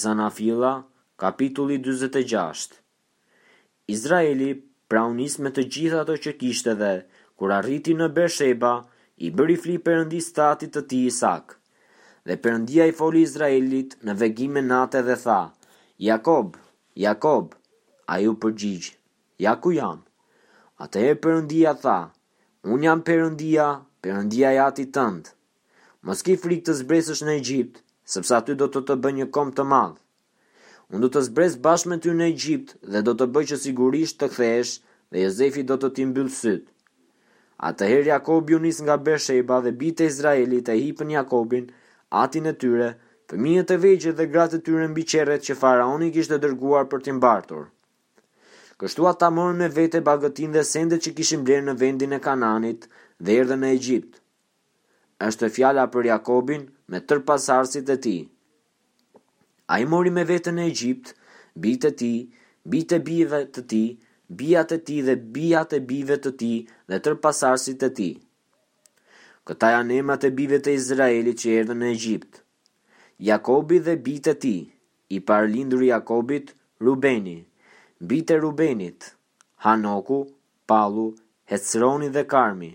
Zanafilla, kapitulli dyzet e gjashtë Izraeli pra u nis me të gjithë ato që kishte dhe, kur arriti në Beersheba, i bëri fli Perëndisë të atit të tij Isak. Dhe Perëndia i foli Izraelit në vegime nate dhe tha, Jakob, Jakob! Ai u përgjigj, Ja ku jam. Atëherë Perëndia tha, Unë jam Perëndia, Perëndia e atit tënd, Mos ki frikë të zbresësh në Egjipt, sepse aty do të të bëj një komb të madh. Unë do të zbres bashkë me ty në Egjipt dhe do të bëj që sigurisht të kthehesh dhe Jozefi do të t'i mbyllë sytë. Atëherë Jakobi u nis nga Bersheba dhe bijtë e Izraelit e hipën Jakobin, atin e tyre, fëmijët e vegjël dhe gratë e tyre mbi qerret që faraoni kishte dërguar për t'i mbartur. Kështu ata morën me vete bagëtinë dhe sendet që kishin blerë në vendin e Kanaanit dhe erdhën në Egjipt. Është fjala për Jakobin me tërë pasardhësit e tij. Ai mori me vete në Egjipt bijtë e tij, bijtë e bijve të tij, bijat e tij dhe bijat e bijve të tij dhe tërë pasardhësit e tij. Këta janë emrat e bijve të Izraelit që erdhën në Egjipt. Jakobi dhe bijtë e tij, i parëlinduri i Jakobit, Rubeni, bijtë e Rubenit, Hanoku, Pallu, Hecroni dhe Karmi,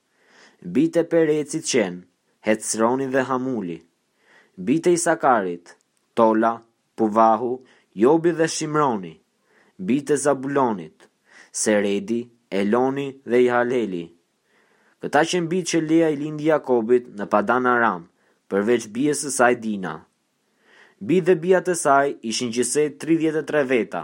Bijtë e Perecit qenë, Hecroni dhe Hamuli. Bijtë e Isakarit, Tola, Puvahu, Jobi dhe Shimroni. Bijtë e Zabulonit, Seredi, Eloni dhe Ihaleli. Këta qenë bijtë që Lea i lindi Jakobit në Padan-Aram, përveç bijës së saj Dina. Bijtë dhe bijat e saj ishin gjithsej tridhjetë e tre veta,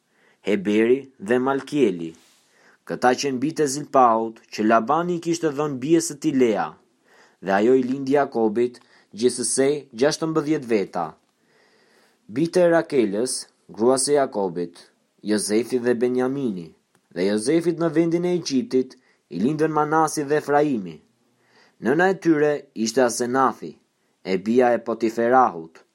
Heberi dhe Malkieli. Këta qenë bijtë e Zilpahut, që Labani i kishte dhënë bijës së tij Lea. Dhe ajo i lindi Jakobit, gjithsesej, gjashtëmbëdhjetë veta. Bijtë e Rakelës, gruas së Jakobit, Jozefi dhe Beniamini. Dhe Jozefit në vendin e Egjiptit i lindën Manasi dhe Efraimi. Nëna e tyre ishte Asenathi, e bija e Potiferahut.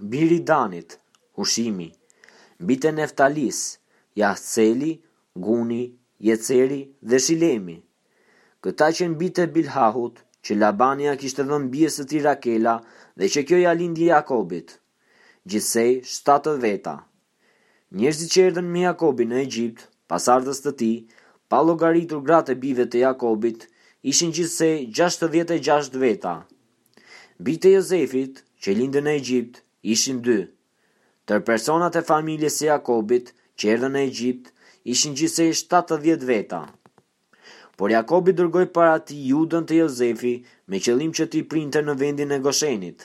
Biri i Danit, Hushimi, bijtë e Neftalisë, Jahceli, Guni, Jeceri dhe Shilemi. Këta qenë bijtë e Bilhahut, që Labani ia kishte dhënë bijës së tij Rakela dhe që kjo ia lindi Jakobit. Gjithsej shtatë veta. Njerëzit që erdhën me Jakobin në Egjipt, pasardhës të tij, pa llogaritur gratë e bijve të Jakobit, ishin gjithsej gjashtëdhjetë e gjashtë veta. Bijtë e Jozefit, që lindën në Egjipt, ishin dy. Tërë personat e familjes së Jakobit, që erdhën në Egjipt, ishin gjithsej shtatëdhjetë veta. Por Jakobi dërgoi para tij Judën te Jozefi me qëllim që t'i printe në vendin e Goshenit.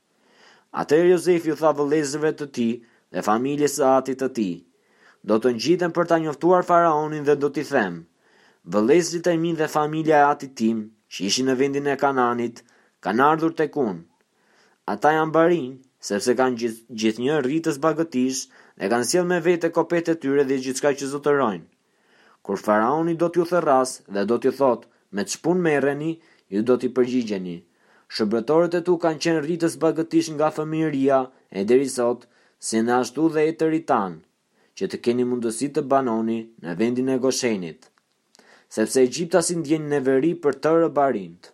Atëherë Jozefi u tha vëllezërve të tij dhe familjes së atit të tij, Do të ngjitem për ta njoftuar faraonin dhe do t'i them, Vëllezërit e mi dhe familja e atit tim, që ishin në vendin e Kanaanit, kanë ardhur tek unë. Ata janë barinj, sepse kanë gjithnjë rritës bagëtish dhe kanë sjellë me vete kopetë e tyre dhe gjithçka që zotërojnë. Kur faraoni do t'ju thërrasë dhe do t'ju thotë, Me ç'punë merreni? ju do t'i përgjigjeni, Shërbëtorët e tu kanë qenë rritës bagëtish nga fëmijëria e deri sot, si ne ashtu dhe etërit tanë, që të keni mundësi të banoni në vendin e Goshenit. Sepse egjiptasit ndjejnë neveri për tërë barinjtë.